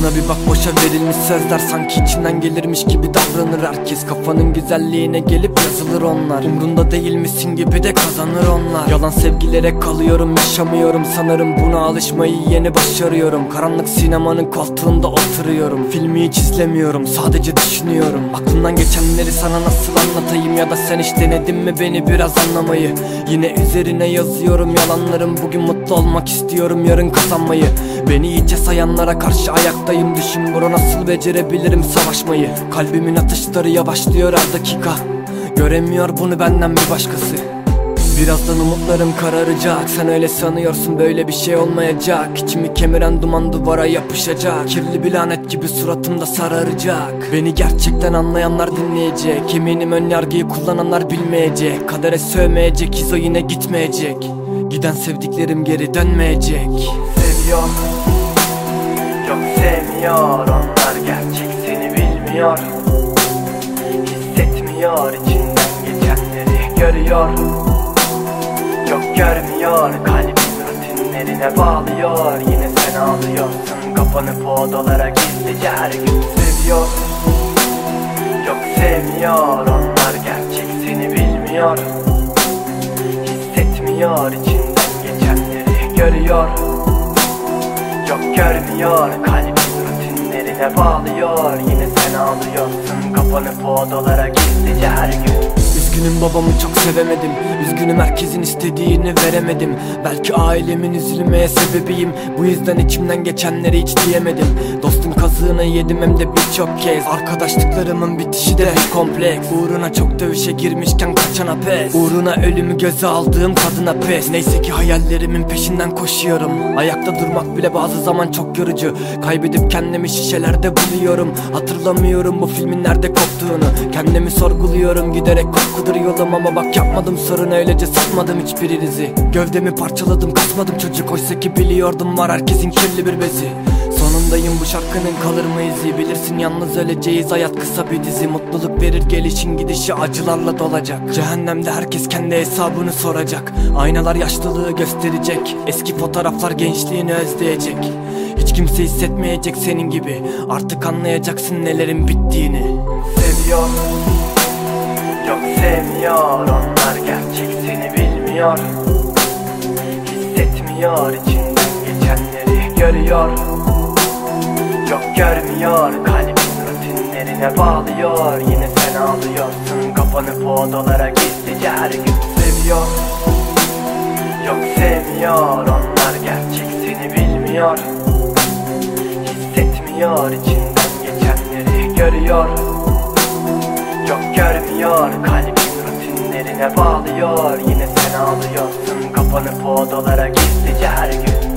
Şuna bir bak boşa verilmiş sözler Sanki içinden gelirmiş gibi davranır herkes. Kafanın güzelliğine gelip yazılır onlar. Umrunda değil misin gibi de kazanır onlar. Yalan sevgilere kalıyorum yaşamıyorum. Sanırım buna alışmayı yeni başarıyorum. Karanlık sinemanın koltuğunda oturuyorum. Filmi hiç izlemiyorum sadece düşünüyorum. Aklımdan geçenleri sana nasıl anlatayım Ya da sen hiç denedin mi beni biraz anlamayı? Yine üzerine yazıyorum yalanlarım. Bugün mutlu olmak istiyorum yarın kazanmayı. Beni iyice sayanlara karşı ayaktayım Düşün bunu nasıl becerebilirim savaşmayı? Kalbimin atışları yavaşlıyor her dakika. Göremiyor bunu benden bir başkası. Birazdan umutlarım kararacak. Sen öyle sanıyorsun böyle bir şey olmayacak. İçimi kemiren duman duvara yapışacak. Kirli bir lanet gibi suratımda sararacak. Beni gerçekten anlayanlar dinleyecek. Eminim ön yargıyı kullananlar bilmeyecek. Kadere sövmeyecek izo yine gitmeyecek. Giden sevdiklerim geri dönmeyecek. Seviyor Yok sevmiyor Onlar gerçek seni bilmiyor. Hissetmiyor içinden geçenleri görüyor. Yok görmüyor kalbin rutinlerine bağlıyor. Yine sen ağlıyorsun kapanıp o odalara gizlice her gün seviyor. Yok sevmiyor onlar gerçek seni bilmiyor. Hissetmiyor içinden geçenleri görüyor. Yok görmüyor kalbin rutinlerine bağlıyor Yine sen ağlıyorsun. Kapanıp o odalara gizlice her gün Üzgünüm babamı çok sevemedim. Üzgünüm herkesin istediğini veremedim. Belki ailemin üzülmeye sebebiyim. Bu yüzden içimden geçenleri hiç diyemedim. Dostun kazığını yedim hem de birçok kez. Arkadaşlıklarımın bitişi de bir kompleks. Uğruna çok dövüşe girmişken kaçana pes. Uğruna ölümü göze aldığım kadına pes. Neyse ki hayallerimin peşinden koşuyorum. Ayakta durmak bile bazı zaman çok yorucu. Kaybedip kendimi şişelerde buluyorum. Hatırlamıyorum bu filmin nerede koptuğunu. Kendimi sorguluyorum giderek korkudur yolum Ama bak yapmadım sorun öylece satmadım hiçbirinizi. Gövdemi parçaladım kasmadım çocuk. Oysa ki biliyordum var herkesin kirli bir bezi. Sonundayım bu şarkının kalır mı izi? Bilirsin yalnız öleceğiz hayat kısa bir dizi. Mutluluk verir gelişin gidişi acılarla dolacak. Cehennemde herkes kendi hesabını soracak. Aynalar yaşlılığı gösterecek Eski fotoğraflar gençliğini özleyecek. Hiç kimse hissetmeyecek senin gibi. Artık anlayacaksın nelerin bittiğini. Seviyor Yok sevmiyor onlar gerçek seni bilmiyor. Hissetmiyor içinden geçenleri görüyor. Yok görmüyor kalbin rutinlerine bağlıyor. Yine sen ağlıyorsun kapanıp o odalara gizlice her gün seviyor. Yok sevmiyor onlar gerçek seni bilmiyor. Hissetmiyor içinden geçenleri görüyor görmüyor kalbin rutinlerine bağlıyor. Yine sen ağlıyorsun kapanıp odalara gizlice her gün